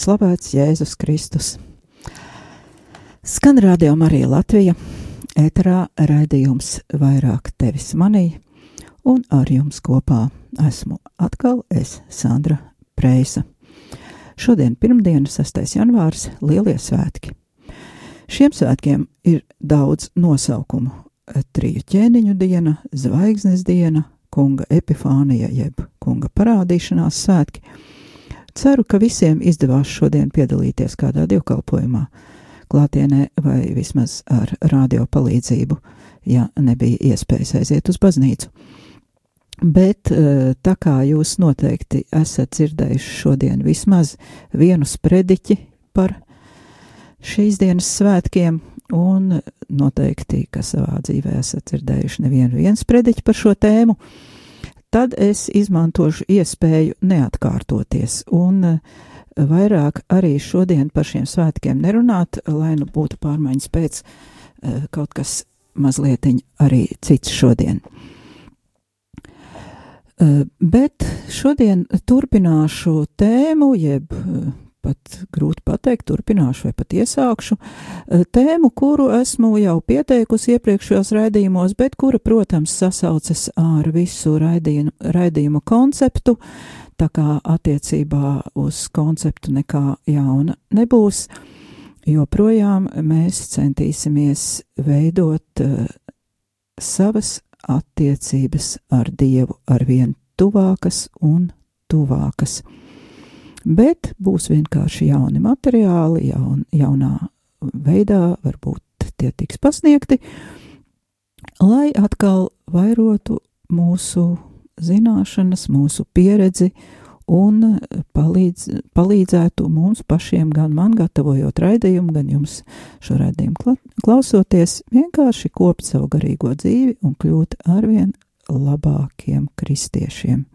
slavēts Jēzus Kristus. Skan radio Marija Latvija, ēterā raidījums vairāk tevis manī, un ar jums kopā esmu atkal es, Sandra Preisa. Šodien, pirmdiena, 6. janvārs, lielie svētki. Šiem svētkiem ir daudz nosaukumu. Triju ķēniņu diena, zvaigznes diena, kunga epifānija jeb kunga parādīšanās svētki. Ceru, ka visiem izdevās šodien piedalīties kādā dievkalpojumā, klātienē vai vismaz ar radio palīdzību, ja nebija iespējas aiziet uz baznīcu. Bet eh, tā kā jūs noteikti esat dzirdējuši šodien vismaz vienu sprediķi par šīs dienas svētkiem, un noteikti, ka savā dzīvē esat dzirdējuši nevienu vienu sprediķi par šo tēmu, tad es izmantošu iespēju neatkārtoties un eh, vairāk arī šodien par šiem svētkiem nerunāt, lai nu būtu pārmaiņas pēc eh, kaut kas mazliet arī cits šodien. Eh, Bet šodien turpināšu tēmu, jeb pat grūti pateikt, turpināšu vai pat iesākšu eh, tēmu, kuru esmu jau pieteikusi iepriekšējos raidījumos, bet kura, protams, sasaucas ar visu raidījumu, raidījumu konceptu, tā kā attiecībā uz konceptu nekā jauna nebūs. Joprojām mēs centīsimies veidot uh, savas attiecības ar Dievu arvien tuvākas un tuvākas. Bet būs vienkārši jauni materiāli, jaun, jaunā veidā, varbūt tie tiks pasniegti, lai atkal vairotu mūsu zināšanas, mūsu pieredzi un palīdz, palīdzētu mums pašiem, gan man gatavojot raidījumu, gan jums šo raidījumu klausoties, vienkārši kopt savu garīgo dzīvi un kļūt arvien labākiem kristiešiem.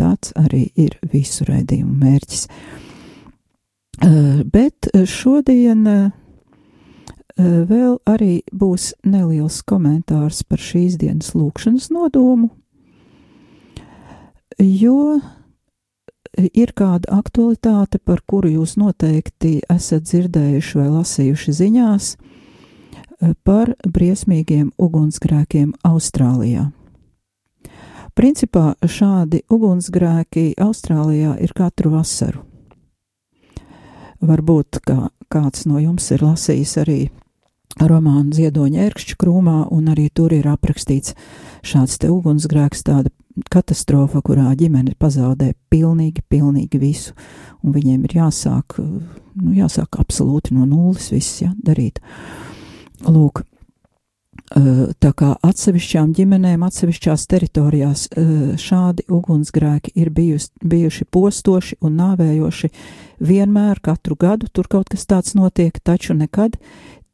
Tāds arī ir visu raidījumu mērķis. Bet šodien vēl arī būs neliels komentārs par šīs dienas lūkšanas nodomu, jo ir kāda aktualitāte, par kuru jūs noteikti esat dzirdējuši vai lasījuši ziņās, par briesmīgiem ugunsgrēkiem Austrālijā. Principā šādi ugunsgrēki Austrālijā ir katru vasaru. Varbūt kā kāds no jums ir lasījis arī romānu Ziedoņa ērkšķu krūmā, un arī tur ir aprakstīts šāds te ugunsgrēks, tāda katastrofa, kurā ģimene pazaudē pilnīgi, pilnīgi visu, un viņiem ir jāsāk, nu, jāsāk absolūti no nulles viss, ja, darīt. Lūk, tā kā atsevišķām ģimenēm, atsevišķās teritorijās šādi ugunsgrēki ir bijus, bijuši postoši un nāvējoši vienmēr, katru gadu tur kaut kas tāds notiek, taču nekad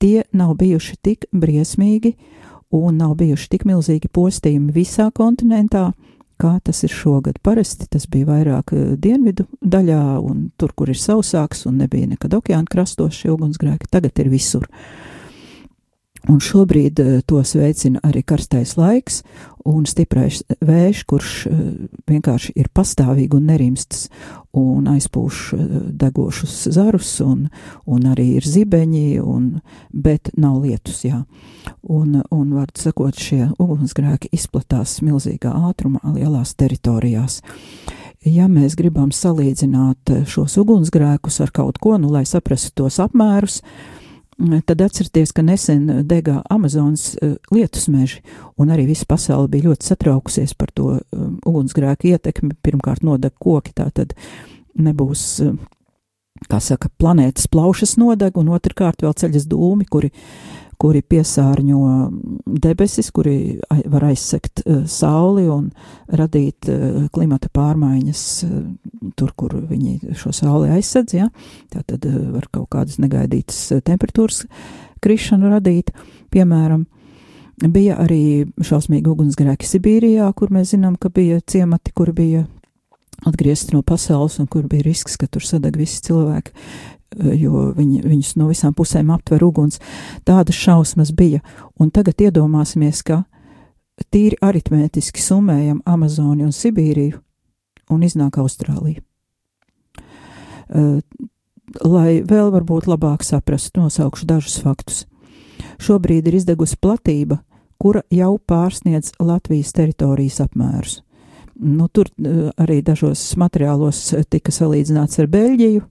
tie nav bijuši tik briesmīgi un nav bijuši tik milzīgi postījumi visā kontinentā, kā tas ir šogad. Parasti tas bija vairāk dienvidu daļā un tur, kur ir sausāks un nebija nekad okeāna krastos šie ugunsgrēki, tagad ir visur. Un šobrīd tos veicina arī karstais laiks un stiprais vējš, kurš vienkārši ir pastāvīgi un nerimsts un aizpūš degošus zarus, un, un arī ir zibeņi, un, bet nav lietus, jā. Un, un var sakot, šie ugunsgrēki izplatās milzīgā ātrumā lielās teritorijās. Ja mēs gribam salīdzināt šos ugunsgrēkus ar kaut ko, nu, lai saprastu tos apmērus, uh, Tad atcerieties, ka nesen degā Amazonas uh, lietusmeži, un arī visa pasaule bija ļoti satraukusies par to um, ugunsgrēku ietekmi. Pirmkārt, nodeg koki, tā tad nebūs, uh, kā saka, planētas plaušas nodeg, un otrkārt vēl ceļas dūmi, kuri, kuri piesārņo debesis, kuri var aizsekt uh, sauli un radīt uh, klimata pārmaiņas uh, tur, kur viņi šo sauli aizsedz, ja? tā tad var kaut kādas negaidītas temperatūras krišanu radīt, piemēram. Bija arī šausmīgi ugunsgrēki Sibīrijā, kur mēs zinām, ka bija ciemati, kur bija atgriezti no pasaules un kur bija risks, ka tur sadeg visi cilvēki. Eh, jo viņi, viņus no visām pusēm aptver uguns. Tādas šausmas bija, un tagad iedomāsimies, ka tīri aritmētiski summējam Amazoni un Sibīriju, un iznāk Austrālija. Uh, lai vēl varbūt labāk saprastu, nosaukšu dažus faktus. Šobrīd ir izdegusi platība, kura jau pārsniedz Latvijas teritorijas apmērus. Nu, tur uh, arī dažos materiālos tika salīdzināts ar Beļģiju,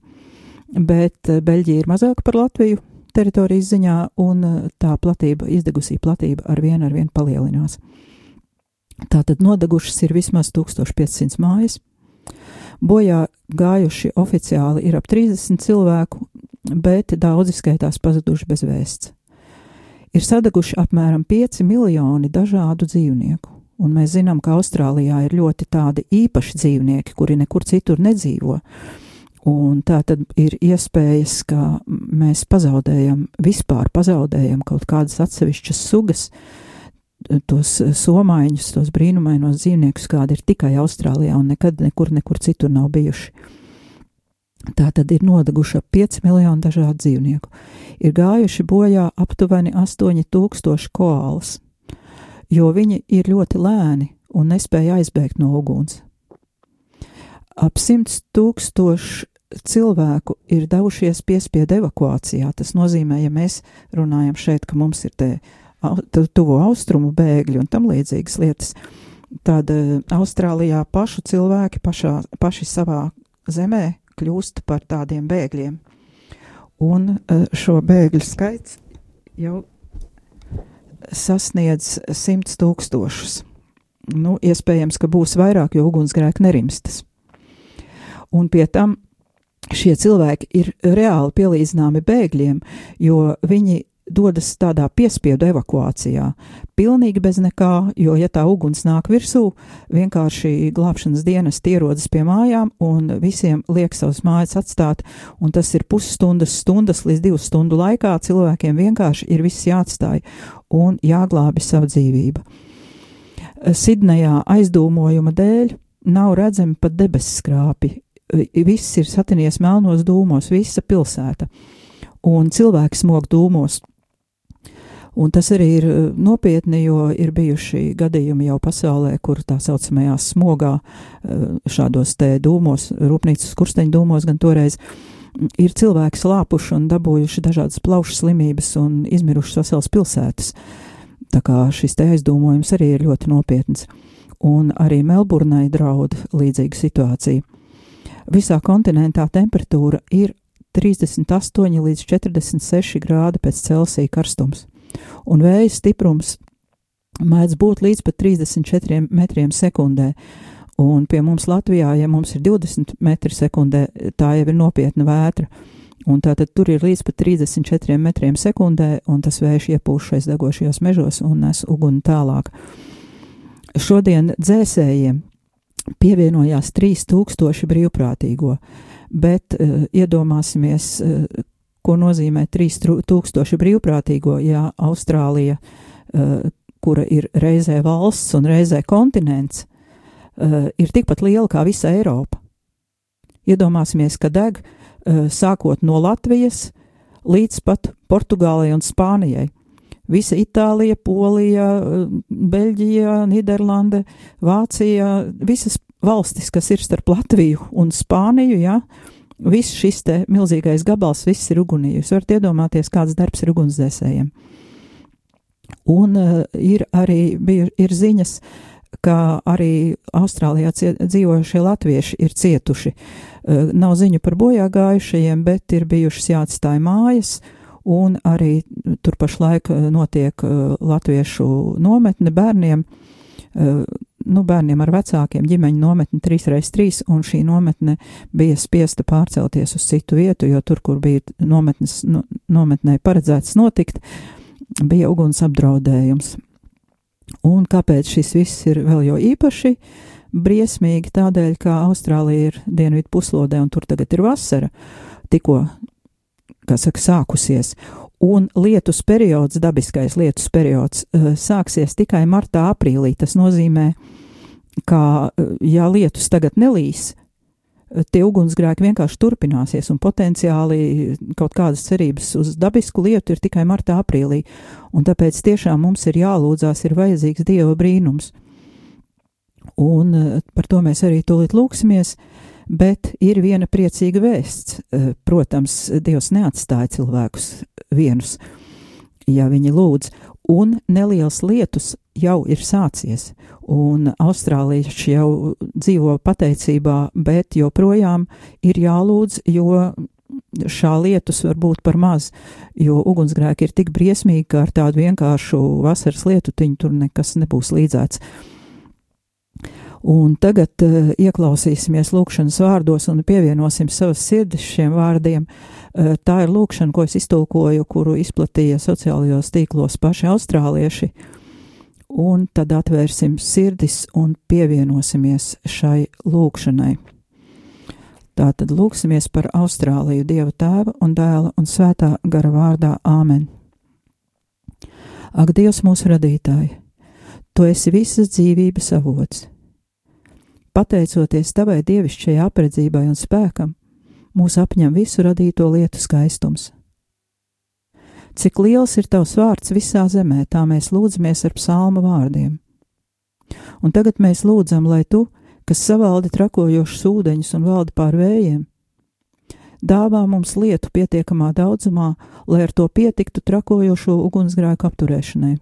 bet eh, Beļģija ir mazāka par Latviju teritorijas ziņā, un eh, tā platība, izdegusī platība ar vienu ar vienu palielinās. Tātad nodegušas ir vismaz 1500 mājas. Bojā gājuši oficiāli ir ap 30 cilvēku, bet daudzi skaitās pazuduši bez vēsts. Ir sadeguši apmēram 5 miljoni dažādu dzīvnieku, un mēs zinām, ka Austrālijā ir ļoti tādi īpaši dzīvnieki, kuri nekur citur nedzīvo. Uh, Un tā tad ir iespējas, ka mēs pazaudējam, vispār pazaudējam kaut kādas atsevišķas sugas, tos somaiņus, tos brīnumainos dzīvniekus, kādi ir tikai Austrālijā un nekad nekur, nekur citur nav bijuši. Tā tad ir nodeguši ap 5 miljoni dažādu dzīvnieku. Ir gājuši bojā aptuveni 8000 koalas, jo viņi ir ļoti lēni un nespēja aizbēgt no uguns. Ap 100 tūkstoši cilvēku ir devušies piespiedu evakuācijā. Tas nozīmē, ja mēs runājam šeit, ka mums ir te tuvo austrumu bēgļi un tam līdzīgas lietas, tad e, Austrālijā pašu cilvēki pašā, paši savā zemē kļūst par tādiem bēgļiem. Un e, šo bēgļu skaits jau sasniedz simts tūkstošus. Nu, iespējams, ka būs vairāk, jo ugunsgrēki nerimstas. Un pie tam šie cilvēki ir reāli pielīdzināmi bēgļiem, jo viņi dodas tādā piespiedu evakuācijā, pilnīgi bez nekā, jo, ja tā uguns nāk virsū, vienkārši glābšanas dienas ierodas pie mājām un visiem liek savas mājas atstāt, un tas ir pusstundas, stundas līdz divu stundu laikā cilvēkiem vienkārši ir viss jāatstāj un jāglābi savu dzīvību. Sidnejā aizdūmojuma dēļ nav redzami pat debesu skrāpi, viss ir satinies melnos dūmos, visa pilsēta, un cilvēki smog dūmos. Un tas arī ir nopietni, jo ir bijuši gadījumi jau pasaulē, kur tā saucamajā smogā, šādos te dūmos, rūpnīcas kursteņu dūmos gan toreiz, ir cilvēki slāpuši un dabūjuši dažādas plaušu slimības un izmirušas veselas pilsētas. Tā kā šis te aizdomojums arī ir ļoti nopietns. Un arī Melburnai draud līdzīga situācija. Visā kontinentā temperatūra ir 38 līdz 46 grādi pēc Celsija karstums, un vēja stiprums mēdz būt līdz pat 34 metriem sekundē. Un pie mums Latvijā, ja mums ir 20 metri sekundē, tā jau ir nopietna vētra. Un tātad tur ir līdz pat 34 metriem sekundē, un tas vējš iepūš šais degošajos mežos un nes uguni tālāk. Šodien dzēsējiem pievienojās 3000 brīvprātīgo, bet uh, iedomāsimies, uh, ko nozīmē 3000 brīvprātīgo, ja Austrālija, uh, kura ir reizē valsts un reizē kontinents, uh, ir tikpat liela kā visa Eiropa. Iedomāsimies, ka deg uh, sākot no Latvijas līdz pat Portugālei un Spānijai visa Itālija, Polija, Beļģija, Nīderlande, Vācija, visas valstis, kas ir starp Latviju un Spāniju, jā, viss šis te milzīgais gabals, viss ir ugunī. Jūs varat iedomāties, kāds darbs ir ugunsdzēsējiem. Un uh, ir arī bija, ir ziņas, ka arī Austrālijā dzīvojušie latvieši ir cietuši. Uh, nav ziņu par bojā gājušajiem, bet ir bijušas jāatstāj mājas, un arī tur pašlaik notiek uh, latviešu nometne bērniem. Uh, nu, bērniem ar vecākiem ģimeņu nometni 3x3, un šī nometne bija spiesta pārcelties uz citu vietu, jo tur, kur bija nometnes, no, nometnē paredzēts notikt, bija uguns apdraudējums. Un kāpēc šis viss ir vēl jo īpaši briesmīgi? Tādēļ, ka Austrālija ir dienvidu puslodē un tur tagad ir vasara, tikko, kā saka, sākusies. Un lietus periods, dabiskais lietus periods, eh, sāksies tikai martā, aprīlī. Tas nozīmē, ka, eh, ja lietus tagad nelīs, tie ugunsgrēki vienkārši turpināsies, un potenciāli kaut kādas cerības uz dabisku lietu ir tikai martā, aprīlī. Un tāpēc tiešām mums ir jālūdzās, ir vajadzīgs Dieva brīnums. Un eh, par to mēs arī tūlīt lūksimies, bet ir viena priecīga vēsts. Eh, protams, Dievs neatstāja cilvēkus vienus, ja viņi lūdz, un neliels lietus jau ir sācies, un austrālieši jau dzīvo pateicībā, bet joprojām ir jālūdz, jo šā lietus var būt par maz, jo ugunsgrēki ir tik briesmīgi, ka ar tādu vienkāršu vasaras lietutiņu tur nekas nebūs līdzēts. Un tagad uh, ieklausīsimies lūkšanas vārdos un pievienosim savas sirdis šiem vārdiem. Uh, tā ir lūkšana, ko es iztulkoju, kuru izplatīja sociālajos tīklos paši austrālieši. Un tad atvērsim sirdis un pievienosimies šai lūkšanai. Tātad lūksimies par Austrāliju Dieva tēva un dēla un svētā gara vārdā Āmen. Ak, Dievs mūsu radītāji, Tu esi visas dzīvības avots Pateicoties tavai dievišķajai apredzībai un spēkam, mūs apņem visu radīto lietu skaistums. Cik liels ir tavs vārds visā zemē, tā mēs lūdzamies ar psalma vārdiem. Un tagad mēs lūdzam, lai tu, kas savaldi trakojošus ūdeņus un valdi pār vējiem, dāvā mums lietu pietiekamā daudzumā, lai ar to pietiktu trakojošo ugunsgrēku apturēšanai.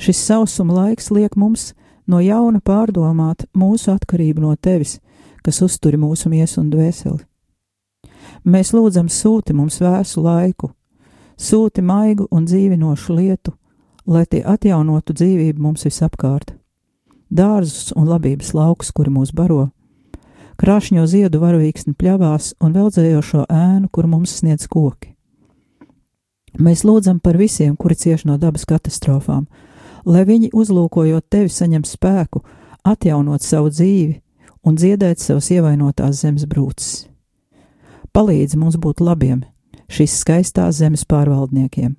Šis sausuma laiks liek mums no jauna pārdomāt mūsu atkarību no tevis, kas uzturi mūsu miesu un dvēseli. Mēs lūdzam sūti mums vēsu laiku, sūti maigu un dzīvinošu lietu, lai tie atjaunotu dzīvību mums visapkārt, dārzus un labības laukus, kuri mūs baro, krāšņo ziedu varavīksni pļavās un veldzējošo ēnu, kur mums sniedz koki. Mēs lūdzam par visiem, kuri cieš no dabas katastrofām, lai viņi, uzlūkojot tevi, saņem spēku, atjaunot savu dzīvi un dziedēt savas ievainotās zemes brūces. Palīdzi mums būt labiem, šīs skaistās zemes pārvaldniekiem,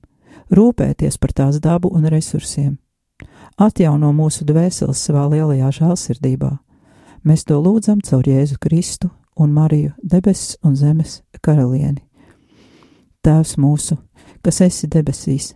rūpēties par tās dabu un resursiem, atjauno mūsu dvēseles savā lielajā žēlsirdībā. Mēs to lūdzam caur Jēzu Kristu un Mariju, debesis un zemes karalieni. Tēvs mūsu, kas esi debesīs,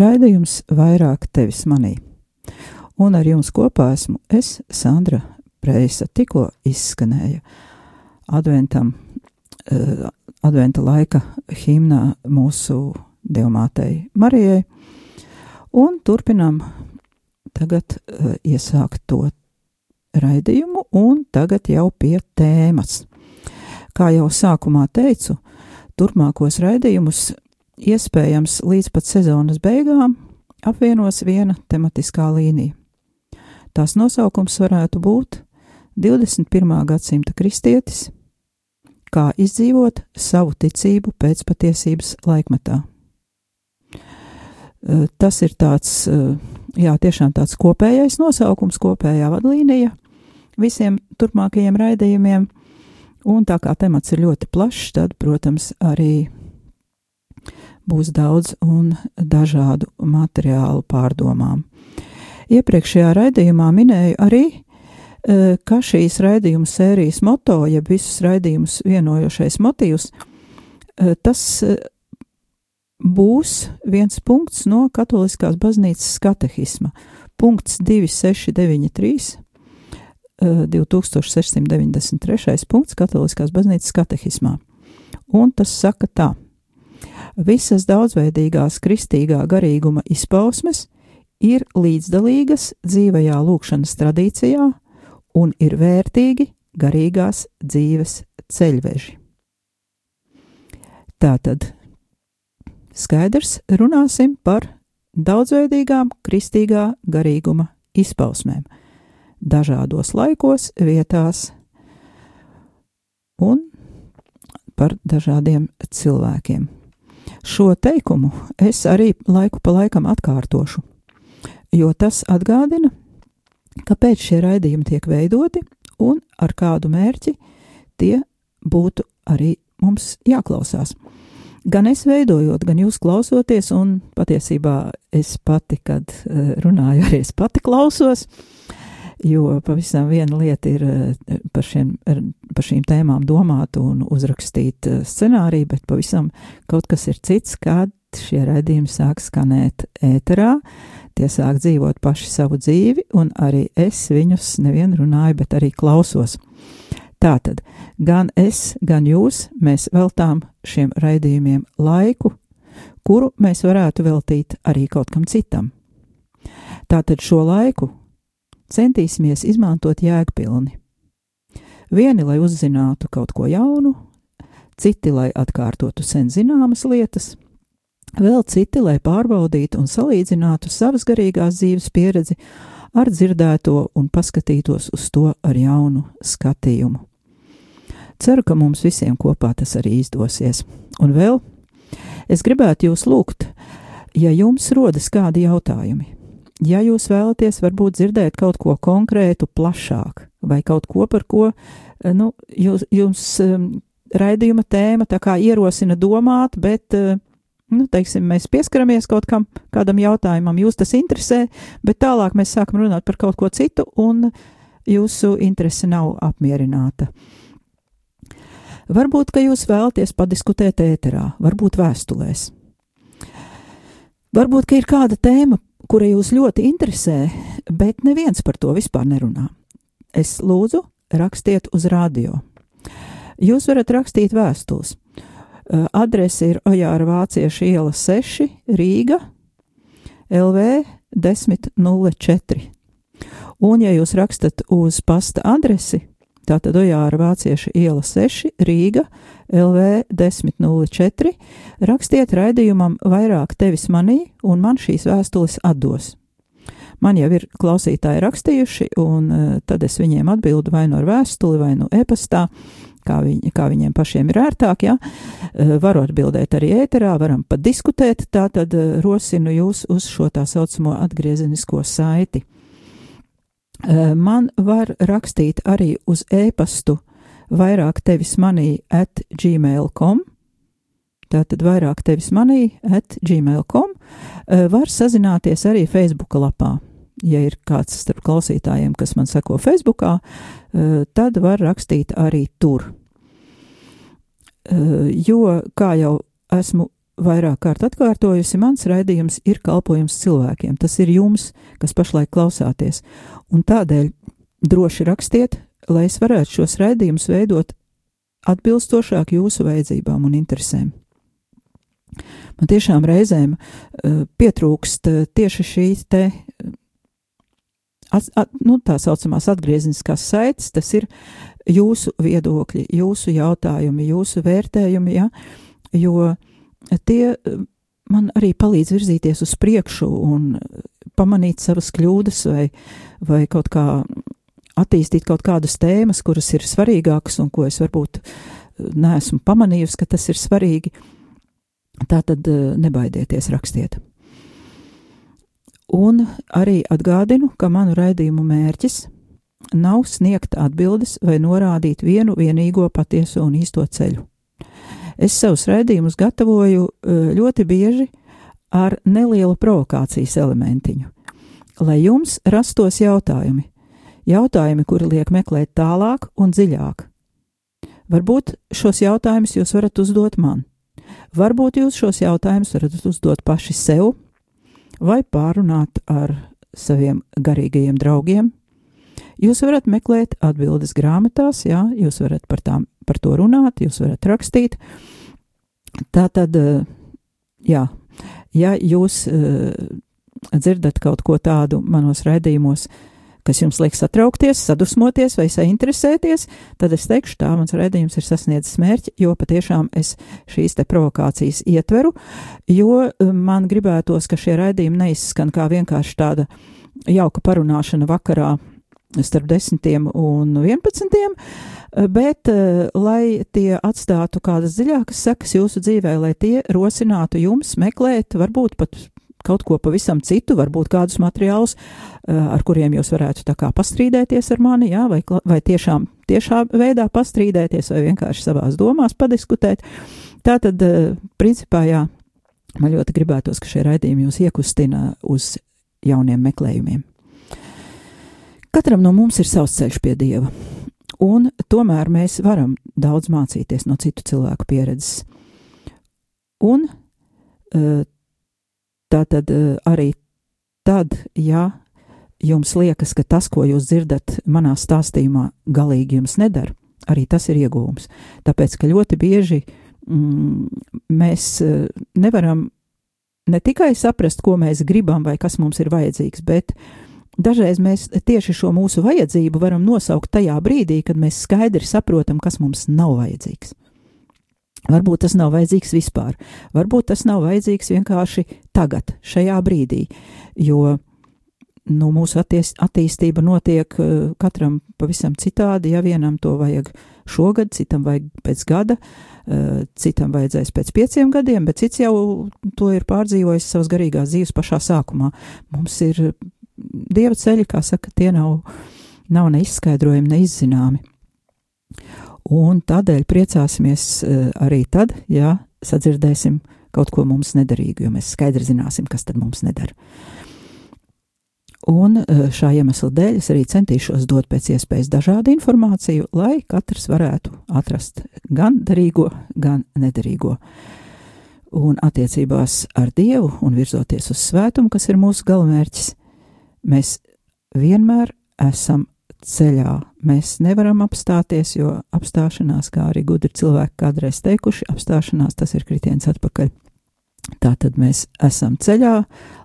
Raidījums vairāk tevis manī. Un ar jums kopā esmu es, Sandra Preisa, tikko izskanēja adventam, uh, adventa laika himnā mūsu dievmātei Marijai, un turpinām tagad uh, iesākt to raidījumu, un tagad jau pie tēmas. Kā jau sākumā teicu, turpmākos raidījumus iespējams līdz pat sezonas beigām apvienos viena tematiskā līnija. Tās nosaukums varētu būt 21. gadsimta kristietis, kā izdzīvot savu ticību pēcpatiesības laikmetā. Tas ir tāds, jā, tiešām tāds kopējais nosaukums, kopējā vadlīnija visiem turpmākajiem raidījumiem, un tā kā temats ir ļoti plašs, tad, protams, arī būs daudz un dažādu materiālu pārdomām. Iepriekšējā raidījumā minēju arī, e, ka šīs raidījuma sērijas moto, jeb visus raidījumus vienojošais motīvs, e, tas e, būs viens punkts no Katoliskās baznīcas katehisma. Punkts 2693, 2693. punkts Katoliskās baznīcas katehismā. Un tas saka tā visas daudzveidīgās kristīgā garīguma izpausmes ir līdzdalīgas dzīvajā lūkšanas tradīcijā un ir vērtīgi garīgās dzīves ceļveži. Tātad skaidrs runāsim par daudzveidīgām kristīgā garīguma izpausmēm dažādos laikos, vietās un par dažādiem cilvēkiem. Šo teikumu es arī laiku pa laikam atkārtošu, jo tas atgādina, kāpēc šie raidījumi tiek veidoti un ar kādu mērķi tie būtu arī mums jāklausās. Gan es veidojot, gan jūs klausoties, un patiesībā es pati, kad eh, runāju, arī es pati klausos, jo pavisam viena lieta ir eh, par, šiem, par šīm tēmām domāt un uzrakstīt eh, scenāriju, bet pavisam kaut kas ir cits, kad šie raidījumi sāk skanēt ēterā, tie sāk dzīvot paši savu dzīvi, un arī es viņus nevien runāju, bet arī klausos. Tātad gan es, gan jūs, mēs veltām šiem raidījumiem laiku, kuru mēs varētu veltīt arī kaut kam citam. Tātad šo laiku centīsimies izmantot jēgpilni. Vieni, lai uzzinātu kaut ko jaunu, citi, lai atkārtotu sen zināmas lietas, vēl citi, lai pārbaudītu un salīdzinātu savas garīgās dzīves pieredzi ar dzirdēto un paskatītos uz to ar jaunu skatījumu. Ceru, ka mums visiem kopā tas arī izdosies. Un vēl es gribētu jūs lūgt, ja jums rodas kādi jautājumi, ja jūs vēlaties varbūt dzirdēt kaut ko konkrētu, plašāk, vai kaut ko, par ko eh, nu, jūs, jums um, raidījuma tēma tā kā ierosina domāt, bet, uh, nu, teiksim, mēs pieskaramies kaut kam, kādam jautājumam, jūs tas interesē, bet tālāk mēs sākam runāt par kaut ko citu, un jūsu interese nav apmierināta. Varbūt, ka jūs vēlaties padiskutēt ēterā, varbūt vēstulēs. Varbūt, ka ir kāda tēma, kura jūs ļoti interesē, bet neviens par to vispār nerunā. Es lūdzu, rakstiet uz radio. Jūs varat rakstīt vēstules. Adrese ir Ojāra Vācieša iela 6, Rīga, LV 1004. Un, ja jūs rakstat uz pasta adresi, tātad Ojāra Vācieša iela 6, Rīga, LV 1004, rakstiet raidījumam vairāk tevis manī, un man šīs vēstules atdos. Man jau ir klausītāji rakstījuši, un uh, tad es viņiem atbildu vai no nu vēstuli, vai no nu e-pastā, kā, viņi, kā viņiem pašiem ir ērtāk. Ja? Uh, varu atbildēt arī ēterā, varam pat diskutēt, tā tad uh, rosinu jūs uz šo tā saucamo atgriezenisko saiti. Man var rakstīt arī uz e-pastu vairāk tevis manī at gmail.com. Tātad vairāk tevis manī at gmail.com. Var sazināties arī Facebook lapā. Ja ir kāds starp klausītājiem, kas man seko Facebookā, tad var rakstīt arī tur. Jo, kā jau esmu vairāk kārt atkārtojusi, mans raidījums ir kalpojums cilvēkiem. Tas ir jums, kas pašlaik klausāties. Un tādēļ droši rakstiet, lai es varētu šos raidījumus veidot atbilstošāk jūsu vajadzībām un interesēm. Man tiešām reizēm uh, pietrūkst uh, tieši šīs te, uh, at, at, nu, tā saucamās atgriezniskās saites, tas ir jūsu viedokļi, jūsu jautājumi, jūsu vērtējumi, ja, jo tie man arī palīdz virzīties uz priekšu un pamanīt savas kļūdas vai, vai kaut kā attīstīt kaut kādas tēmas, kuras ir svarīgākas un ko es varbūt neesmu pamanījusi, ka tas ir svarīgi. Tā tad nebaidieties rakstiet. Un arī atgādinu, ka manu raidījumu mērķis nav sniegt atbildes vai norādīt vienu vienīgo patieso un īsto ceļu. Es savus raidījumus gatavoju ļoti bieži ar nelielu provokācijas elementiņu, lai jums rastos jautājumi, jautājumi, kuri liek meklēt tālāk un dziļāk. Varbūt šos jautājumus jūs varat uzdot man, varbūt jūs šos jautājumus varat uzdot paši sev, vai pārunāt ar saviem garīgajiem draugiem. Jūs varat meklēt atbildes grāmatās, jā, jūs varat par, tām, par to runāt, jūs varat rakstīt. Tā tad, jā, ja jūs dzirdat kaut ko tādu manos raidījumos, kas jums liek satraukties, sadusmoties vai sainteresēties, tad es teikšu, tā mans redzējums ir sasniedzis mērķi, jo patiešām es šīs te provokācijas ietveru, jo um, man gribētos, ka šie raidījumi neizskan kā vienkārši tāda jauka parunāšana vakarā starp desmitiem un vienpadsmitiem, bet uh, lai tie atstātu kādas dziļākas sekas jūsu dzīvē, lai tie rosinātu jums meklēt, varbūt pat kaut ko pavisam citu, varbūt kādus materiālus, eh, ar kuriem jūs varētu tā kā pastrīdēties ar mani, jā, vai, vai tiešām tiešā veidā pastrīdēties, vai vienkārši savās domās padiskutēt. Tā tad, eh, principā, jā, man ļoti gribētos, ka šie raidījumi jūs iekustina uz jauniem meklējumiem. Katram no mums ir savs ceļš pie Dieva, un tomēr mēs varam daudz mācīties no citu cilvēku pieredzes. Un uh, Tā tad eh, arī tad, ja jums liekas, ka tas, ko jūs dzirdat manā stāstījumā, galīgi jums nedara, arī tas ir iegūms. Tāpēc, ka ļoti bieži mm, mēs eh, nevaram ne tikai saprast, ko mēs gribam vai kas mums ir vajadzīgs, bet dažreiz mēs tieši šo mūsu vajadzību varam nosaukt tajā brīdī, kad mēs skaidri saprotam, kas mums nav vajadzīgs. Varbūt tas nav vajadzīgs vispār, varbūt tas nav vajadzīgs vienkārši tagad, šajā brīdī, jo nu, mūsu atties, attīstība notiek uh, katram pavisam citādi. Ja vienam to vajag šogad, citam vajag pēc gada, uh, citam vajadzēs pēc pieciem gadiem, bet cits jau to ir pārdzīvojis savas garīgās dzīves pašā sākumā. Mums ir dieva ceļi, kā saka, tie nav, nav neizskaidrojami, neizzināmi. Un tādēļ priecāsimies eh, arī tad, ja sadzirdēsim kaut ko mums nederīgu, jo mēs skaidri zināsim, kas tad mums nedara. Un eh, šā iemesla dēļ es arī centīšos dot pēc iespējas dažādu informāciju, lai katrs varētu atrast gan derīgo, gan nederīgo. Un attiecībās ar Dievu un virzoties uz svētumu, kas ir mūsu galamērķis, mēs vienmēr esam ceļā. Mēs nevaram apstāties, jo apstāšanās, kā arī gudri cilvēki kādreiz teikuši, apstāšanās tas ir kritiens atpakaļ. Tātad mēs esam ceļā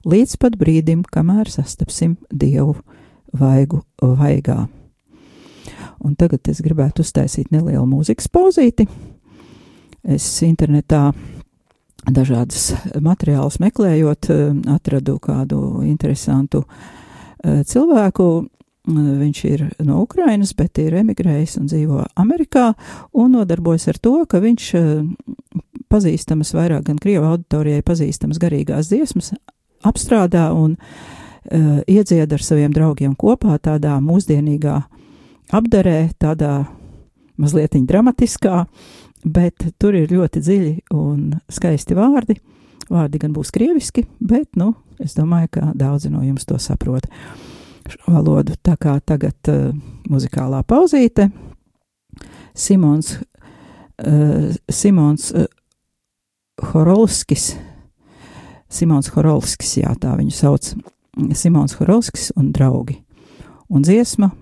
līdz pat brīdim, kamēr sastapsim Dievu vaigu vaigā. Un tagad es gribētu uztaisīt nelielu mūzikas pauzīti. Es internetā dažādas materiālus meklējot, atradu kādu interesantu eh, cilvēku, Viņš ir no Ukrainas, bet ir emigrējis un dzīvo Amerikā un nodarbojas ar to, ka viņš pazīstamas vairāk gan Krievu auditorijai pazīstamas garīgās dziesmas apstrādā un uh, iedzied ar saviem draugiem kopā tādā mūsdienīgā apdarē, tādā mazliet dramatiskā, bet tur ir ļoti dziļi un skaisti vārdi. Vārdi gan būs krieviski, bet, nu, es domāju, ka daudzi no jums to saprot. Uh, valodu. Tā kā tagad uh, muzikālā pauzīte. Simons, uh, Simons uh, Horolskis, Simons Horolskis, jā, tā viņu sauc, Simons Horolskis un draugi. Un dziesma uh,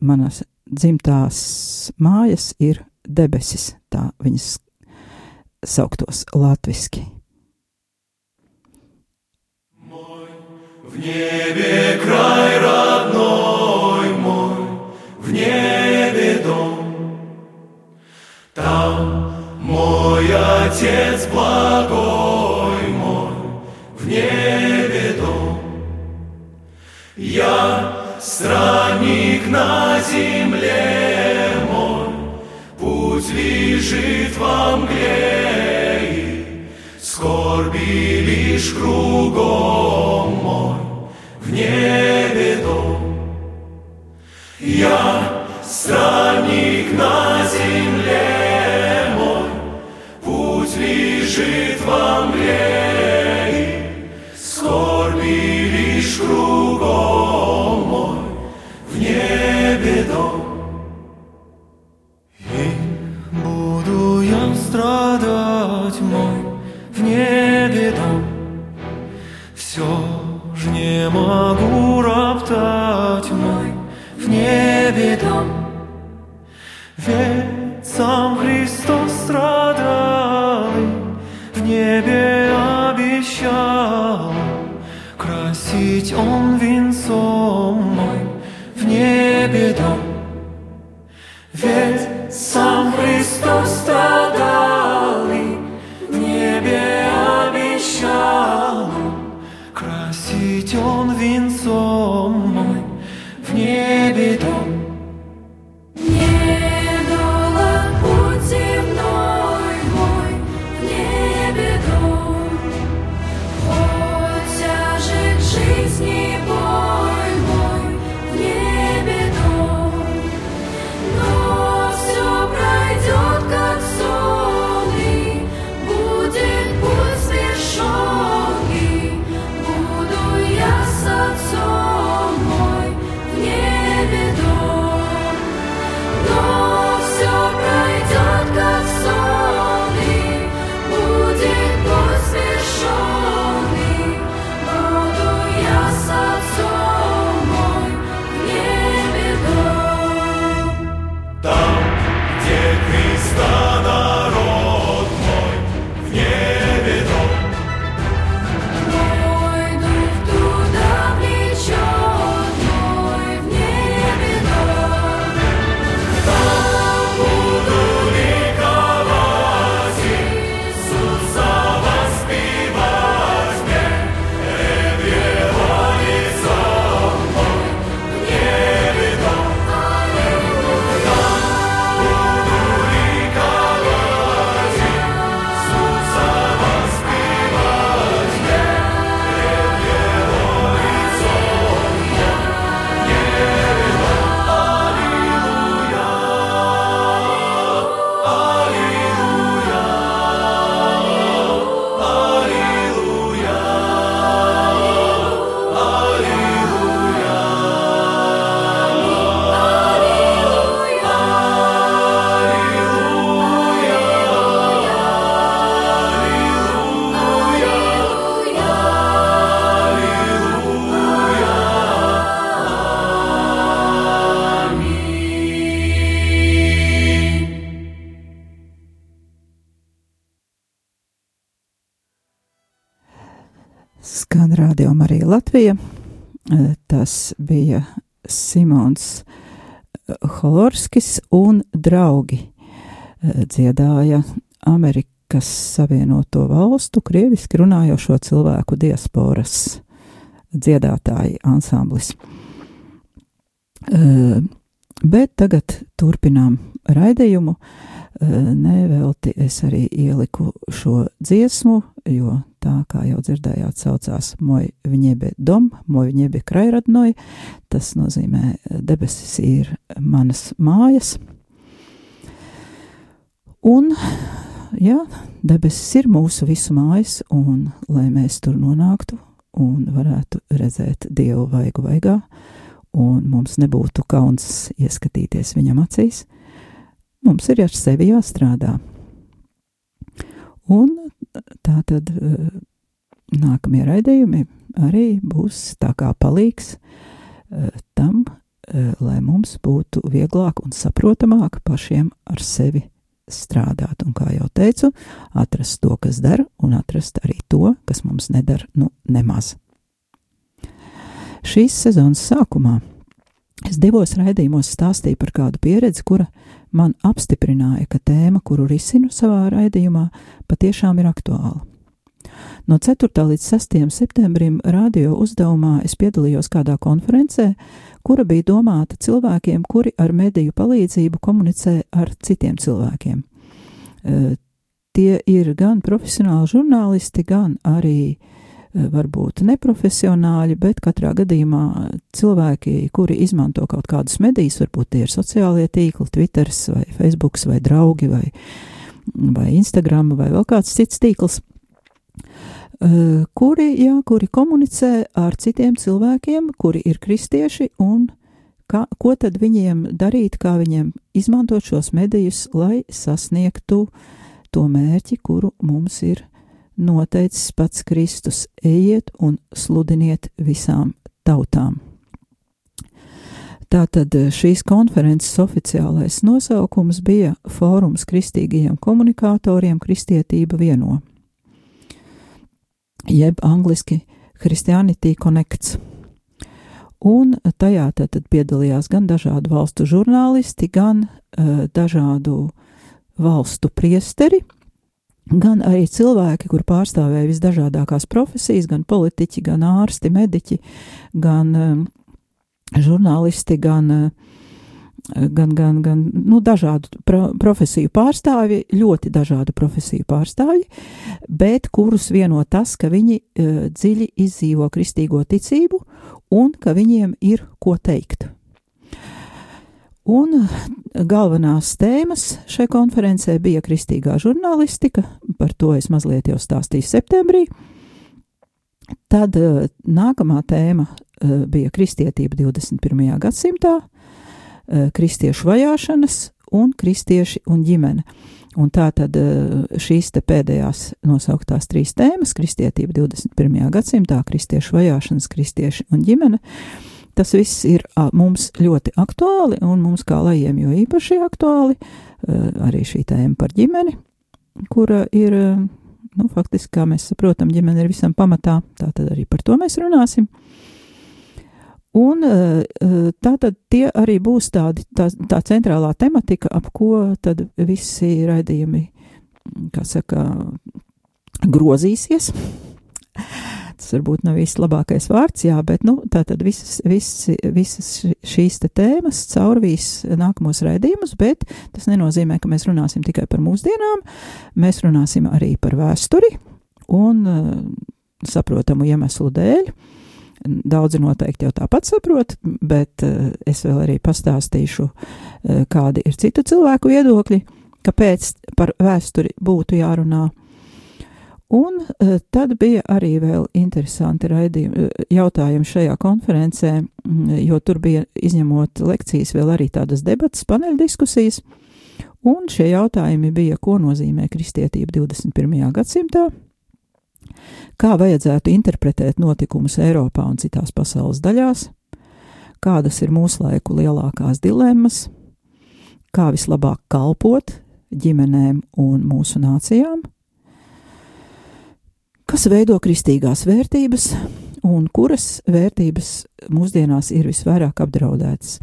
manas dzimtās mājas ir debesis, tā viņas sauktos latviski. Отец благой мой, в небе дом. Я странник на земле путь лежит во мгле, скорби лишь кругом мой, в небе дом. Я странник на не могу роптать мой в небе дом. Ведь сам Христос страдал и в небе обещал красить Он Tas bija Simons eh, Holorskis un draugi eh, dziedāja Amerikas Savienoto Valstu krieviski runājošo cilvēku diasporas dziedātāji ansamblis. Eh, Bet tagad turpinām raidījumu. Eh, Nevelti es arī ieliku šo dziesmu, jo tā kā jau dzirdējāt, saucās Moj viņebe dom, moj viņebe krairadnoj. Tas nozīmē, debesis ir manas mājas. Un, jā, debesis ir mūsu visu mājas, un lai mēs tur nonāktu un varētu redzēt Dievu vaigu vaigā, un mums nebūtu kauns ieskatīties viņam acīs, mums ir ar sevi jāstrādā. Un tā tad eh, nākamie raidījumi arī būs tā kā palīgs eh, tam, eh, lai mums būtu vieglāk un saprotamāk pašiem ar sevi strādāt. Un, kā jau teicu, atrast to, kas der, un atrast arī to, kas mums nedara, nu, nemaz. Šīs sezonas sākumā es divos raidījumos stāstīju par kādu pieredzi, kura man apstiprināja, ka tēma, kuru risinu savā raidījumā, patiešām ir aktuāla. No 4. līdz 6. septembrim radio uzdevumā es piedalījos kādā konferencē, kura bija domāta cilvēkiem, kuri ar mediju palīdzību komunicē ar citiem cilvēkiem. Tie ir gan profesionāli žurnālisti, gan arī e, varbūt neprofesionāļi, bet katrā gadījumā cilvēki, kuri izmanto kaut kādus medijus, varbūt tie ir sociālie tīkli, Twitter, vai Facebook, vai draugi, vai, vai Instagram, vai vēl kāds cits tīkls, eh, kuri, jā, kuri komunicē ar citiem cilvēkiem, kuri ir kristieši, un kā, ko tad viņiem darīt, kā viņiem izmantot šos medijus, lai sasniegtu to mērķi, kuru mums ir noteicis pats Kristus. Ejiet un sludiniet visām tautām. Tātad šīs konferences oficiālais nosaukums bija Fórums kristīgajiem komunikatoriem Kristietība vieno, jeb angliski Christianity Connects. Un tajā tātad piedalījās gan dažādu valstu žurnālisti, gan uh, dažādu valstu priesteri, gan arī cilvēki, kur pārstāvēja visdažādākās profesijas, gan politiķi, gan ārsti, mediķi, gan um, žurnālisti, gan, uh, gan, gan, gan nu, dažādu pro, profesiju pārstāvji, ļoti dažādu profesiju pārstāvji, bet kurus vieno tas, ka viņi uh, dziļi izdzīvo kristīgo ticību un ka viņiem ir ko teikt. Un galvenās tēmas šai konferencē bija kristīgā žurnālistika, par to es mazliet jau stāstīju septembrī. Tad uh, nākamā tēma uh, bija kristietība 21. gadsimtā, uh, kristiešu vajāšanas un kristieši un ģimene. Un tā tad uh, šīs te pēdējās nosauktās trīs tēmas - kristietība 21. gadsimtā, kristiešu vajāšanas, kristieši un ģimene. Tas viss ir uh, mums ļoti aktuāli, un mums kā lajiem jo īpaši aktuāli uh, arī šī tēma par ģimeni, kura ir, uh, nu, faktiski, kā mēs saprotam, ģimene ir visam pamatā, tā tad arī par to mēs runāsim. Un tā tad tie arī būs tādi, tā, tā centrālā tematika, ap ko tad visi raidījumi, kā saka, grozīsies. Tas varbūt nav īsti labākais vārds, jā, bet, nu, tā tad visas, visas, visas šīs te tēmas caurvīs nākamos raidījumus, bet tas nenozīmē, ka mēs runāsim tikai par mūsdienām, mēs runāsim arī par vēsturi un uh, saprotamu iemeslu dēļ. Daudzi noteikti jau tāpat saprot, bet uh, es vēl arī pastāstīšu, uh, kādi ir citu cilvēku viedokļi, kāpēc par vēsturi būtu jārunā. Un uh, tad bija arī vēl interesanti raidījumi, jautājumi šajā konferencē, mm, jo tur bija izņemot lekcijas vēl arī tādas debatas, paneļdiskusijas, un šie jautājumi bija, ko nozīmē kristietība 21. gadsimtā, kā vajadzētu interpretēt notikumus Eiropā un citās pasaules daļās, kādas ir mūsu laiku lielākās dilemmas, kā vislabāk kalpot ģimenēm un mūsu nācijām, kas veido kristīgās vērtības un kuras vērtības mūsdienās ir visvairāk apdraudētas.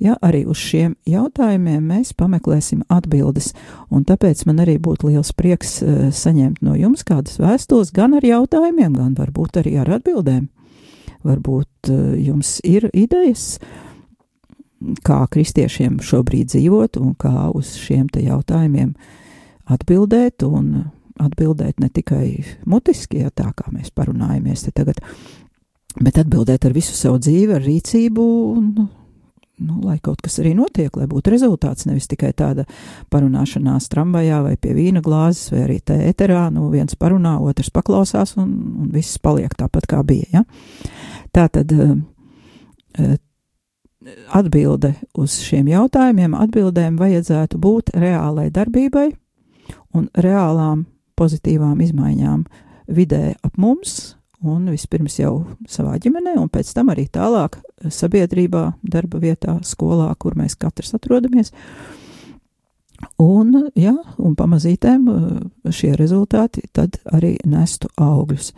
Ja arī uz šiem jautājumiem mēs pameklēsim atbildes, un tāpēc man arī būtu liels prieks uh, saņemt no jums kādas vēstules gan ar jautājumiem, gan varbūt arī ar atbildēm. Varbūt uh, jums ir idejas, kā kristiešiem šobrīd dzīvot un kā uz šiem te jautājumiem atbildēt un atbildēt ne tikai mutiski, ja tā kā mēs parunājamies te tagad, bet atbildēt ar visu savu dzīvi, ar rīcību un, nu, lai kaut kas arī notiek, lai būtu rezultāts, nevis tikai tāda parunāšanās tramvajā vai pie vīna glāzes vai arī tēterā, nu viens parunā, otrs paklausās un, un viss paliek tāpat kā bija, ja. Tā tad uh, atbilde uz šiem jautājumiem, atbildēm vajadzētu būt reālai darbībai un reālām pozitīvām izmaiņām vidē ap mums, un vispirms jau savā ģimenē, un pēc tam arī tālāk sabiedrībā, darba vietā, skolā, kur mēs katrs atrodamies. Un, jā, un pamazītēm eh, šie rezultāti tad arī nestu augļus.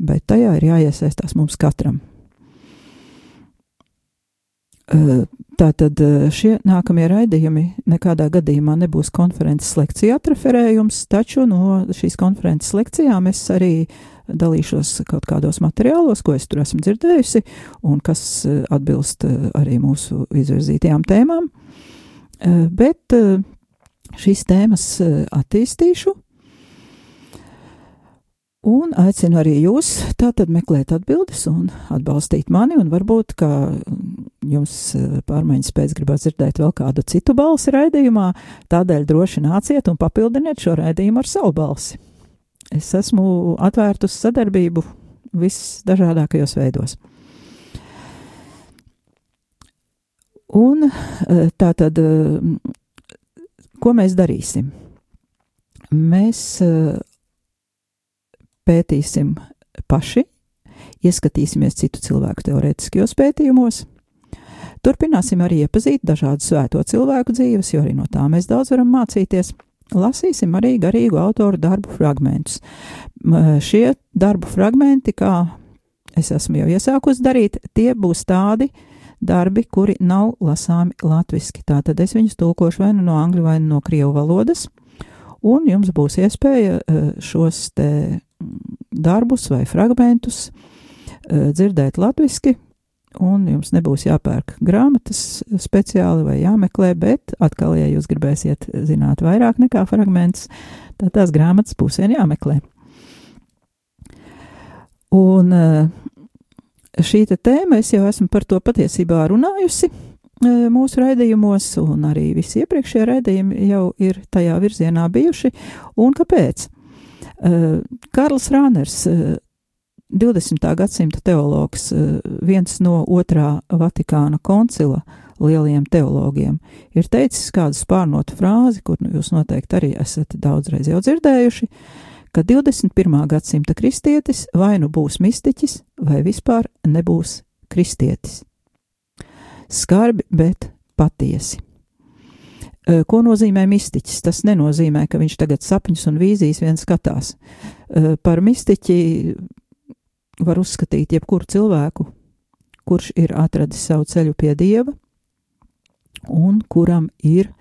Bet tajā ir jāiesaistās mums katram. Tātad šie nākamie raidījumi nekādā gadījumā nebūs konferences lekcija atreferējums, taču no šīs konferences lekcijām es arī dalīšos kaut kādos materiālos, ko es tur esmu dzirdējusi, un kas atbilst arī mūsu izvirzītajām tēmām. Bet šīs tēmas attīstīšu. Un aicinu arī jūs tātad meklēt atbildes un atbalstīt mani, un varbūt, ka jums eh, pārmaiņas pēc gribētu dzirdēt vēl kādu citu balsi raidījumā, tādēļ droši nāciet un papildiniet šo raidījumu ar savu balsi. Es esmu atvērta uz sadarbību visdažādākajos veidos. Un eh, tā tad, eh, ko mēs darīsim? Mēs pētīsim paši, ieskatīsimies citu cilvēku teorētiskajos pētījumos, turpināsim arī iepazīt dažādu svēto cilvēku dzīves, jo arī no tā mēs daudz varam mācīties. Lasīsim arī garīgu autoru darbu fragmentus. Šie darbu fragmenti, kā es esmu jau iesākusi darīt, tie būs tādi darbi, kuri nav lasāmi latviski. Tātad es viņus tulkošu vai nu no angļu, vai nu no krievu valodas, un jums būs iespēja eh, šos te darbus vai fragmentus eh, dzirdēt latviski, un jums nebūs jāpērk grāmatas speciāli vai jāmeklē, bet atkal, ja jūs gribēsiet zināt vairāk nekā fragments, tad tās grāmatas būs vien jāmeklē. Un eh, šī tēma, es jau esmu par to patiesībā runājusi eh, mūsu raidījumos, un arī visi iepriekšējie raidījumi jau ir tajā virzienā bijuši. Un kāpēc? Eh, Karls Rāners, 20. gadsimta teologs, viens no otrā Vatikāna koncila lielajiem teologiem, ir teicis kādu spārnotu frāzi, kur nu, jūs noteikti arī esat daudzreiz jau dzirdējuši, ka 21. gadsimta kristietis vai nu būs mistiķis, vai vispār nebūs kristietis. Skarbi, bet patiesi. Ko nozīmē mistiķis? Tas nenozīmē, ka viņš tagad sapņus un vīzijas viens skatās. Par mistiķi var uzskatīt jebkuru cilvēku, kurš ir atradis savu ceļu pie dieva un kuram ir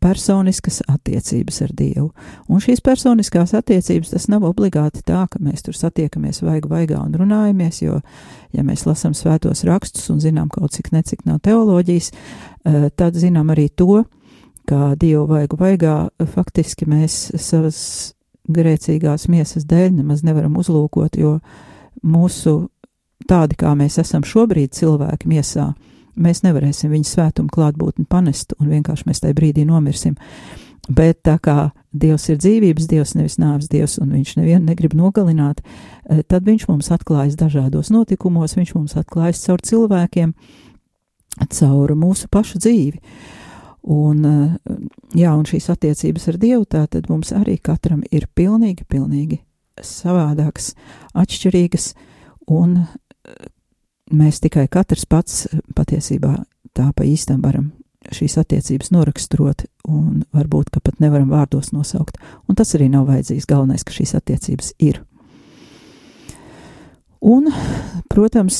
personiskas attiecības ar Dievu. Un šīs personiskās attiecības tas nav obligāti tā, ka mēs tur satiekamies vaigu vaigā un runājamies, jo, ja mēs lasām svētos rakstus un zinām kaut cik necik no teoloģijas, tad zinām arī to, ka Dievu vaigu vaigā faktiski mēs savas grēcīgās miesas dēļ nemaz nevaram uzlūkot, jo mūsu tādi, kā mēs esam šobrīd cilvēki miesā, mēs nevarēsim viņa svētumu klātbūtni panest, un vienkārši mēs tajā brīdī nomirsim. Bet tā kā Dievs ir dzīvības Dievs, nevis nāves Dievs, un Viņš nevienu negrib nogalināt, eh, tad Viņš mums atklājas dažādos notikumos, Viņš mums atklājas caur cilvēkiem, caur mūsu pašu dzīvi. Un, eh, jā, un šīs attiecības ar Dievu, tā tad mums arī katram ir pilnīgi, pilnīgi savādākas, atšķirīgas, un eh, mēs tikai katrs pats eh, patiesībā tā pa īstam varam šīs attiecības noraksturot, un varbūt, ka pat nevaram vārdos nosaukt. Un tas arī nav vajadzīgs. Galvenais, ka šīs attiecības ir. Un, protams,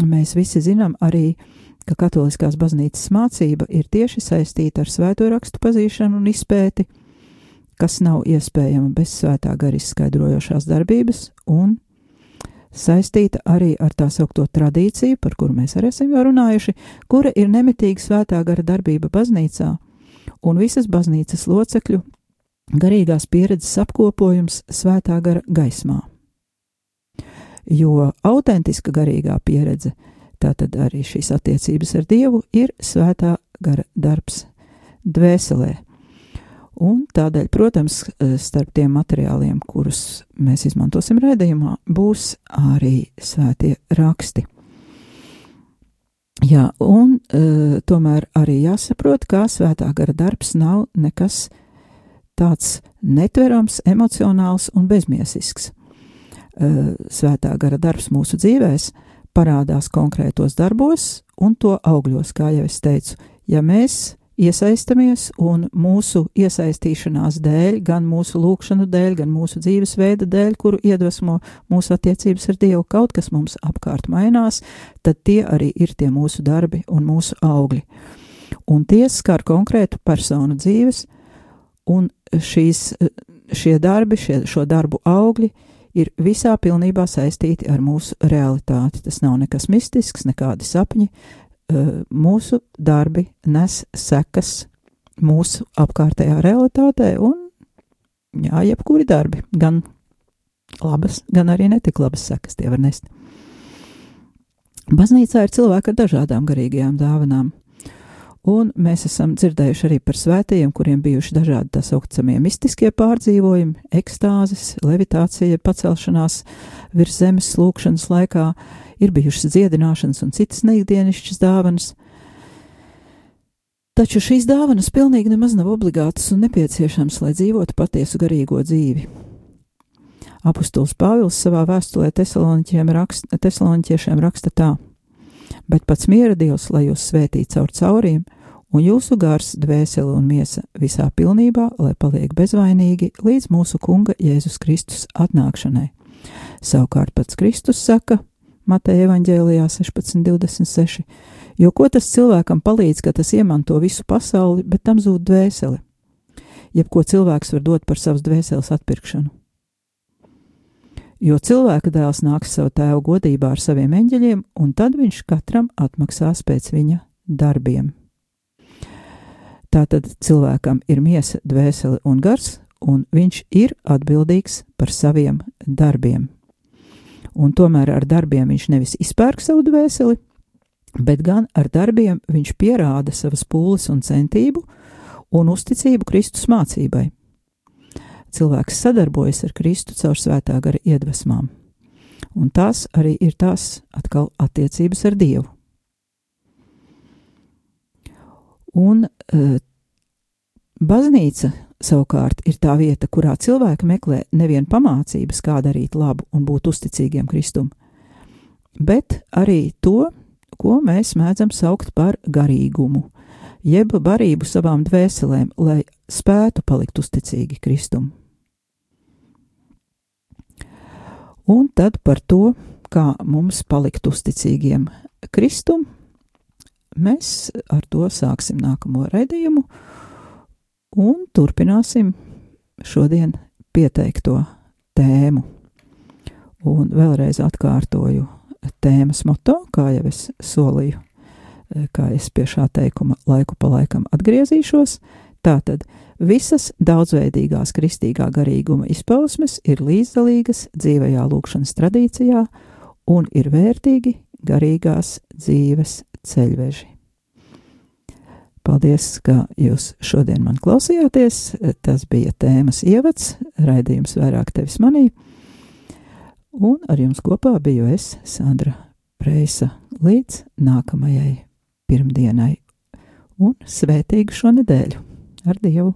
mēs visi zinām arī, ka katoliskās baznīcas mācība ir tieši saistīta ar svēto rakstu pazīšanu un izpēti, kas nav iespējama bez svētā gara izskaidrojošās darbības un saistīta arī ar tā saukto tradīciju, par kuru mēs arī esam jau runājuši, kura ir nemitīga svētā gara darbība baznīcā un visas baznīcas locekļu garīgās pieredzes apkopojums svētā gara gaismā. Jo autentiska garīgā pieredze, tātad arī šīs attiecības ar Dievu, ir svētā gara darbs dvēselē. Un tādēļ, protams, starp tiem materiāliem, kurus mēs izmantosim redzējumā, būs arī svētie raksti. Jā, un uh, tomēr arī jāsaprot, ka svētā gara darbs nav nekas tāds netverams, emocionāls un bezmiesisks. Uh, svētā gara darbs mūsu dzīvēs parādās konkrētos darbos un to augļos, kā jau es teicu. Ja mēs iesaistamies un mūsu iesaistīšanās dēļ, gan mūsu lūkšanu dēļ, gan mūsu dzīvesveida dēļ, kuru iedvesmo mūsu attiecības ar Dievu, kaut kas mums apkārt mainās, tad tie arī ir tie mūsu darbi un mūsu augļi. Un tie skar konkrētu personu dzīves, un šīs, šie darbi, šie, šo darbu augļi ir visā pilnībā saistīti ar mūsu realitāti. Tas nav nekas mistisks, nekādi sapņi. Eh, Mūsu darbi nes sekas mūsu apkārtējā realitātē, un jā, jebkuri darbi, gan labas, gan arī netik labas sekas tie var nest. Baznīcā ir cilvēki ar dažādām garīgajām dāvanām. Un mēs esam dzirdējuši arī par svētajiem, kuriem bijuši dažādi tā saucamie mistiskie pārdzīvojumi, ekstāzes, levitācija, pacelšanās virs zemes slūkšanas laikā, ir bijušas dziedināšanas un citas neikdienišķas dāvanas. Taču šīs dāvanas pilnīgi nemaz nav obligātas un nepieciešamas, lai dzīvotu patiesu garīgo dzīvi. Apostols Pāvils savā vēstulē Tesaloniķiešiem raksta tā: Bet pats miera Dievs, lai jūs svētītu caur cauriem, un jūsu gars, dvēsele un miesa visā pilnībā, lai paliek bezvainīgi līdz mūsu Kunga Jēzus Kristus atnākšanai. Savukārt pats Kristus saka, Mateja evaņģēlijā 16.26, jo ko tas cilvēkam palīdz, ka tas iemanto visu pasauli, bet tam zūd dvēseli? Jebko cilvēks var dot par savas dvēseles atpirkšanu. Jo cilvēka dēls nāks savu tēvu godībā ar saviem eņģeļiem, un tad viņš katram atmaksās pēc viņa darbiem. Tātad cilvēkam ir miesa, dvēsele un gars, un viņš ir atbildīgs par saviem darbiem. Un tomēr ar darbiem viņš nevis izpērk savu dvēseli, bet gan ar darbiem viņš pierāda savas pūles un centību un uzticību Kristus mācībai. Cilvēks sadarbojas ar Kristu caur svētā gara iedvesmām, un tās arī ir tās atkal attiecības ar Dievu. Un uh, baznīca savukārt ir tā vieta, kurā cilvēki meklē nevien pamācības, kā darīt labu un būt uzticīgiem Kristum, bet arī to, ko mēs mēdzam saukt par garīgumu, jeb barību savām dvēselēm, lai spētu palikt uzticīgi Kristum. Un tad par to, kā mums palikt uzticīgiem Kristum, mēs ar to sāksim nākamo raidījumu un turpināsim šodien pieteikto tēmu. Un vēlreiz atkārtoju tēmas moto, kā jau es solīju, kā es pie šā teikuma laiku pa laikam atgriezīšos. Tātad visas daudzveidīgās kristīgā garīguma izpausmes ir līdzdalīgas dzīvajā lūkšanas tradīcijā un ir vērtīgi garīgās dzīves ceļveži. Paldies, ka jūs šodien man klausījāties. Tas bija tēmas ievads, raidījums vairāk tevis manī. Un ar jums kopā biju es, Sandra Preisa, līdz nākamajai pirmdienai. Un svētīgu šo nedēļu! Ar Dievu!